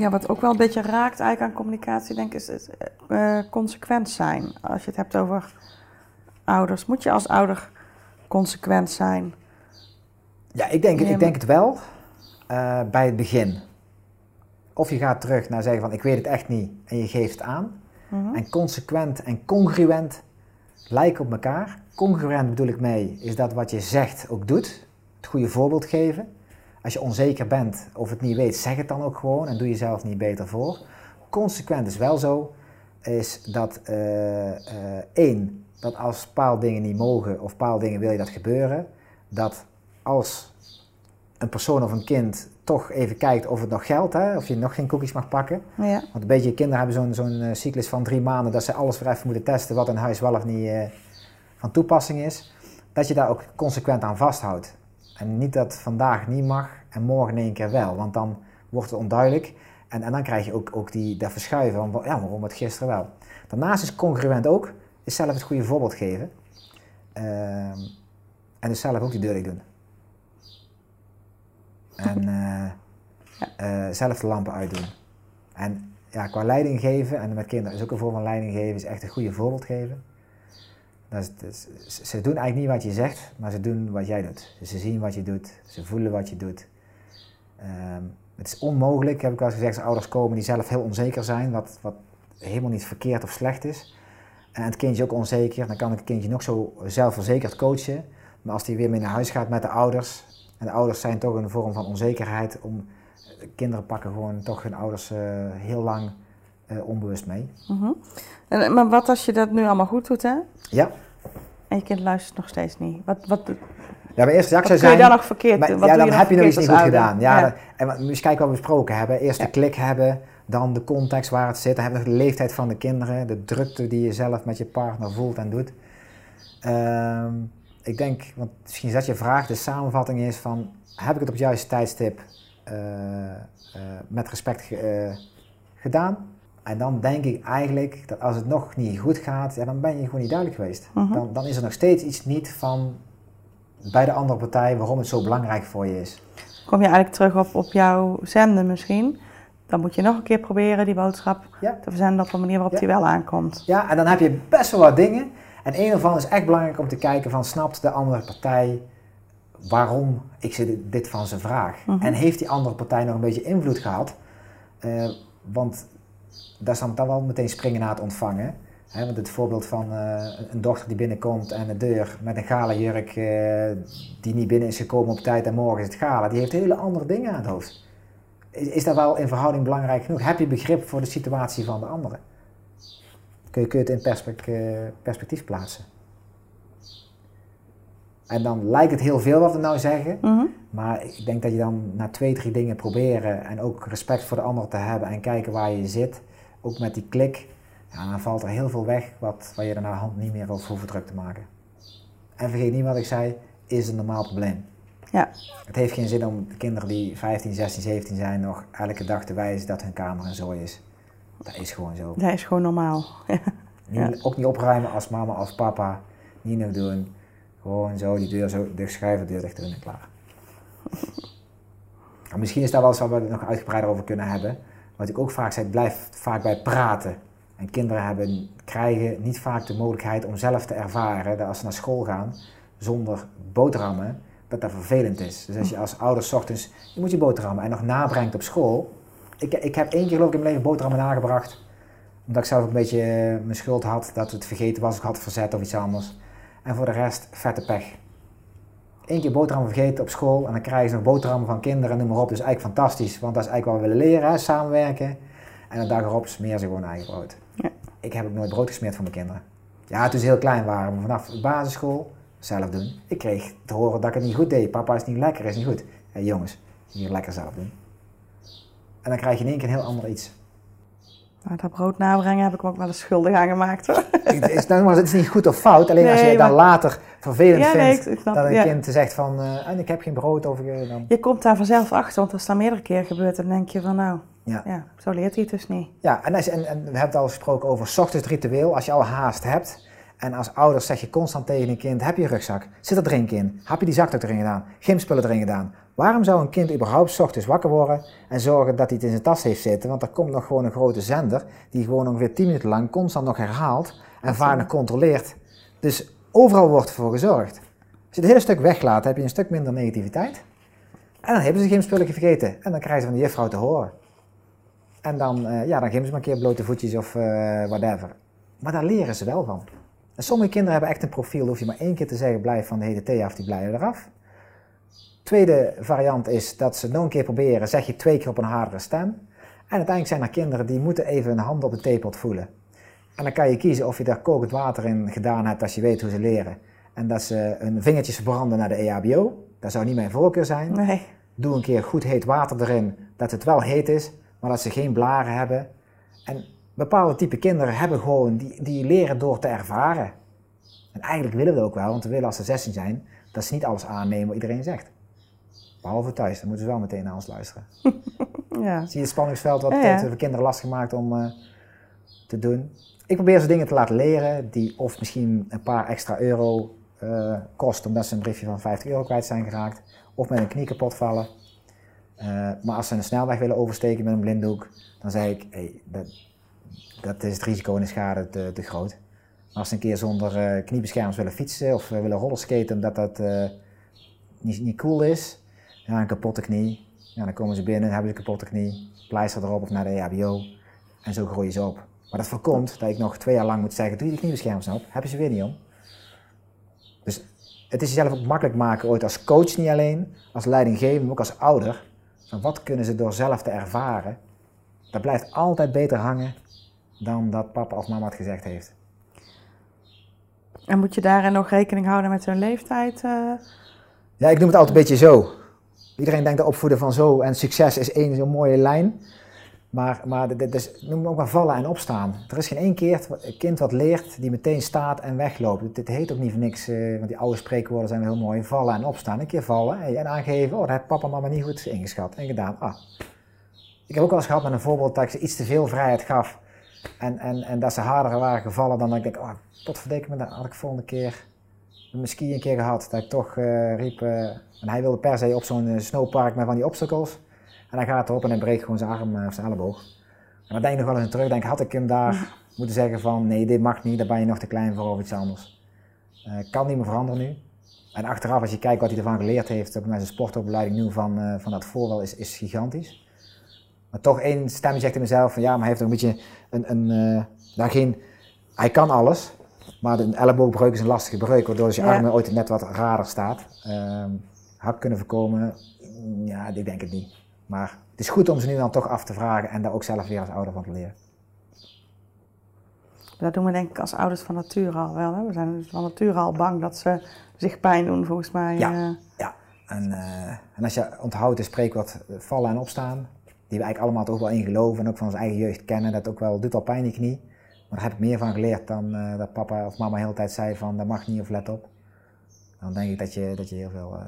Ja, wat ook wel een beetje raakt eigenlijk aan communicatie, denk ik, is, is eh, consequent zijn. Als je het hebt over ouders, moet je als ouder consequent zijn? Ja, ik denk, ik denk het wel eh, bij het begin. Of je gaat terug naar zeggen van ik weet het echt niet en je geeft het aan. Mhm. En consequent en congruent lijken op elkaar. Congruent bedoel ik mee, is dat wat je zegt ook doet. Het goede voorbeeld geven. Als je onzeker bent of het niet weet, zeg het dan ook gewoon en doe jezelf niet beter voor. Consequent is wel zo, is dat eh, eh, één, dat als bepaalde dingen niet mogen of bepaalde dingen wil je dat gebeuren, dat als een persoon of een kind toch even kijkt of het nog geldt, hè, of je nog geen cookies mag pakken, Ja. want een beetje kinderen hebben zo'n zo'n eh, cyclus van drie maanden dat ze alles weer even moeten testen wat in huis wel of niet van toepassing is. Dat je daar ook consequent aan vasthoudt. En niet dat vandaag niet mag en morgen in één keer wel, want dan wordt het onduidelijk. En, en dan krijg je ook, ook die, dat verschuiven van ja, waarom het gisteren wel. Daarnaast is congruent ook, is zelf het goede voorbeeld geven. Ehm, en dus zelf ook die deur doen. En eh, eh, zelf de lampen uitdoen. En ja, qua leiding geven, en met kinderen is ook een vorm van leiding geven, is echt een goede voorbeeld geven. Dat ze doen eigenlijk niet wat je zegt, maar ze doen wat jij doet. Dus ze zien wat je doet, ze voelen wat je doet. Ehm, het is onmogelijk, heb ik wel eens gezegd, als ouders komen die zelf heel onzeker zijn, wat, wat helemaal niet verkeerd of slecht is. En het kindje ook onzeker, dan kan het kindje nog zo zelfverzekerd coachen. Maar als die weer mee naar huis gaat met de ouders, en de ouders zijn toch een vorm van onzekerheid, om, kinderen pakken gewoon toch hun ouders eh, heel lang eh, onbewust mee. Mhm. En, maar wat als je dat nu allemaal goed doet, hè? Ja, En je kind luistert nog steeds niet. Wat, wat, ja mijn eerste reactie kun je zijn... daar nog verkeerd Maar, wat ja, dan je heb je nog iets niet goed ouder? gedaan. Ja, en wat- moet je kijken wat we besproken hebben. Eerst de Ja. klik hebben, dan de context waar het zit. Dan hebben we de leeftijd van de kinderen, de drukte die je zelf met je partner voelt en doet. Ehm, ik denk, want misschien is dat je vraag, de samenvatting is van, heb ik het op het juiste tijdstip eh, eh, met respect ge- eh, gedaan? En dan denk ik eigenlijk dat als het nog niet goed gaat, ja, dan ben je gewoon niet duidelijk geweest. Mhm. dan, dan is er nog steeds iets niet van bij de andere partij waarom het zo belangrijk voor je is. Kom je eigenlijk terug op, op jouw zenden misschien? Dan moet je nog een keer proberen die boodschap Ja. te verzenden op een manier waarop Ja. die wel aankomt. Ja, en dan heb je best wel wat dingen. En een ervan is echt belangrijk om te kijken van snapt de andere partij waarom ik ze dit van ze vraag. Mhm. En heeft die andere partij nog een beetje invloed gehad? Eh, want daar is dan dan wel meteen springen na het ontvangen. Want het voorbeeld van eh, een dochter die binnenkomt en de deur met een gala jurk eh, die niet binnen is gekomen op tijd en morgen is het gala, die heeft hele andere dingen aan het hoofd. Is, dat wel in verhouding belangrijk genoeg? Heb je begrip voor de situatie van de andere? Kun je, kun je het in eh, perspectief plaatsen? En dan lijkt het heel veel wat we nou zeggen, Mhm. maar ik denk dat je dan na twee, drie dingen proberen en ook respect voor de ander te hebben en kijken waar je zit, ook met die klik, ja, dan valt er heel veel weg wat, waar je er naar hand niet meer over hoeft druk te maken. En vergeet niet wat ik zei, is een normaal probleem. Ja. Het heeft geen zin om de kinderen die 15, 16, 17 zijn nog elke dag te wijzen dat hun kamer een zooi is. Dat is gewoon zo. Dat is gewoon normaal. Niet, Ook niet opruimen als mama of papa. Niet nog doen. Gewoon zo die deur zo dicht schuiven, deur dicht doen en klaar. En misschien is daar wel eens waar we nog uitgebreider over kunnen hebben. Wat ik ook vaak zeg, blijf vaak bij praten. En kinderen hebben, krijgen niet vaak de mogelijkheid om zelf te ervaren dat als ze naar school gaan zonder boterhammen, dat dat vervelend is. Dus als je als ouder 's ochtends, je moet je boterhammen en nog nabrengt op school. Ik, ik heb één keer geloof ik in mijn leven boterhammen nagebracht omdat ik zelf ook een beetje eh, mijn schuld had dat het vergeten was, ik had verzet of iets anders. En voor de rest vette pech. Eén keer boterham vergeten op school en dan krijgen ze nog boterhammen van kinderen, noem maar op. Dus eigenlijk fantastisch, want dat is eigenlijk wat we willen leren, hè, samenwerken. En de dag erop smeren ze gewoon eigen brood. Ja. Ik heb ook nooit brood gesmeerd voor mijn kinderen. Ja, toen ze heel klein waren, maar vanaf de basisschool zelf doen. Ik kreeg te horen dat ik het niet goed deed. Papa is niet lekker, is niet goed. Hé jongens, hier lekker zelf doen. En dan krijg je in één keer een heel ander iets. Nou, dat brood nabrengen heb ik me ook wel eens schuldig aan gemaakt hoor. Het is, nou, het is niet goed of fout, alleen als je dan maar- later vervelend Ja, nee, vindt ik- ik snap- dat een ja. kind zegt van, eh, en ik heb geen brood ik, eh, dan... Je komt daar vanzelf achter, want als dat meerdere keer gebeurt, dan denk je van nou, Ja. ja, zo leert hij het dus niet. Ja, en, als, en, en we hebben het al gesproken over 's ochtends ritueel, als je al haast hebt. En als ouders zeg je constant tegen een kind, heb je rugzak? Zit er drink in? Heb je die zakdoek erin gedaan? Gymspullen erin gedaan? Waarom zou een kind überhaupt 's ochtends wakker worden en zorgen dat hij het in zijn tas heeft zitten? Want er komt nog gewoon een grote zender die gewoon ongeveer 10 minuten lang constant nog herhaalt en vaak nog controleert. Dus overal wordt ervoor gezorgd. Als je het hele stuk weglaat, heb je een stuk minder negativiteit. En dan hebben ze geen spulletje vergeten. En dan krijgen ze van de juffrouw te horen. En dan, uh, ja, dan geven ze maar een keer blote voetjes of uh, whatever. Maar daar leren ze wel van. En sommige kinderen hebben echt een profiel. hoef je maar één keer te zeggen, blijf van de hele thee af, die blijven eraf. Tweede variant is dat ze nog een keer proberen, zeg je twee keer op een hardere stem. En uiteindelijk zijn er kinderen die moeten even een hand op de theepot voelen. En dan kan je kiezen of je daar kokend water in gedaan hebt als je weet hoe ze leren. En dat ze hun vingertjes verbranden naar de EHBO. Dat zou niet mijn voorkeur zijn. Nee. Doe een keer goed heet water erin, dat het wel heet is, maar dat ze geen blaren hebben. En bepaalde type kinderen hebben gewoon, die, die leren door te ervaren. En eigenlijk willen we dat ook wel, want we willen als ze 16 zijn, dat ze niet alles aannemen wat iedereen zegt. Behalve thuis, dan moeten ze wel meteen naar ons luisteren. ja. Zie je het spanningsveld wat ja, voor kinderen lastig maakt om uh, te doen? Ik probeer ze dingen te laten leren die of misschien een paar extra euro uh, kosten omdat ze een briefje van 50 euro kwijt zijn geraakt, of met een knie kapot vallen. Uh, maar als ze een snelweg willen oversteken met een blinddoek, dan zeg ik, hey, dat, dat is het risico en de schade te, te groot. Maar als ze een keer zonder uh, kniebeschermers willen fietsen of willen rollerskaten omdat dat niet, niet cool is, ja, een kapotte knie. Ja, dan komen ze binnen, hebben ze een kapotte knie, pleister erop of naar de EHBO. En zo groei je ze op. Maar dat voorkomt dat ik nog twee jaar lang moet zeggen, doe je die kniebeschermers op, hebben ze weer niet om. Dus het is jezelf ook makkelijk maken, ooit als coach niet alleen, als leidinggever, maar ook als ouder. Van wat kunnen ze door zelf te ervaren? Dat blijft altijd beter hangen dan dat papa of mama het gezegd heeft. En moet je daarin nog rekening houden met hun leeftijd? Uh... Ja, ik noem het altijd een beetje zo. Iedereen denkt dat opvoeden van zo en succes is één zo'n mooie lijn. Maar, maar dit is, noem ook maar vallen en opstaan. Er is geen één keer een kind wat leert die meteen staat en wegloopt. Dit heet ook niet voor niks, uh, want die oude spreekwoorden zijn heel mooi. Vallen en opstaan. Een keer vallen en aangeven, oh dat heeft papa en mama niet goed ingeschat en gedaan. Ah. Ik heb ook wel eens gehad met een voorbeeld dat ik ze iets te veel vrijheid gaf. En, en, en dat ze harder waren gevallen dan dat ik denk, oh me, dat had ik volgende keer misschien een keer gehad. Dat ik toch uh, riep, uh, en hij wilde per se op zo'n snowpark met van die obstacles. En hij gaat erop en hij breekt gewoon zijn arm of zijn elleboog. En dan denk ik nog wel eens terug, denk, had ik hem daar moeten zeggen van nee, dit mag niet, daar ben je nog te klein voor of iets anders. Kan niet meer veranderen nu. En achteraf, als je kijkt wat hij ervan geleerd heeft met zijn sportopleiding nu van, van dat voorwel, is, is gigantisch. Maar toch één stem zegt in mezelf van ja, maar hij heeft ook een beetje een, een uh, daar geen, hij kan alles, maar een elleboogbreuk is een lastige breuk, waardoor dus je ja. arm ooit net wat raar staat. Ehm, had kunnen voorkomen, ja, ik denk het niet. Maar het is goed om ze nu dan toch af te vragen en daar ook zelf weer als ouder van te leren. Dat doen we denk ik als ouders van nature al wel. Hè? We zijn dus van nature al bang dat ze zich pijn doen, volgens mij. Ja, uh... ja. En, uh, en als je onthoudt de spreekwoord vallen en opstaan, die we eigenlijk allemaal toch wel in geloven en ook van onze eigen jeugd kennen, dat ook wel doet al pijn in die knie. Maar daar heb ik meer van geleerd dan uh, dat papa of mama de hele tijd zei van dat mag niet of let op. Dan denk ik dat je, dat je heel veel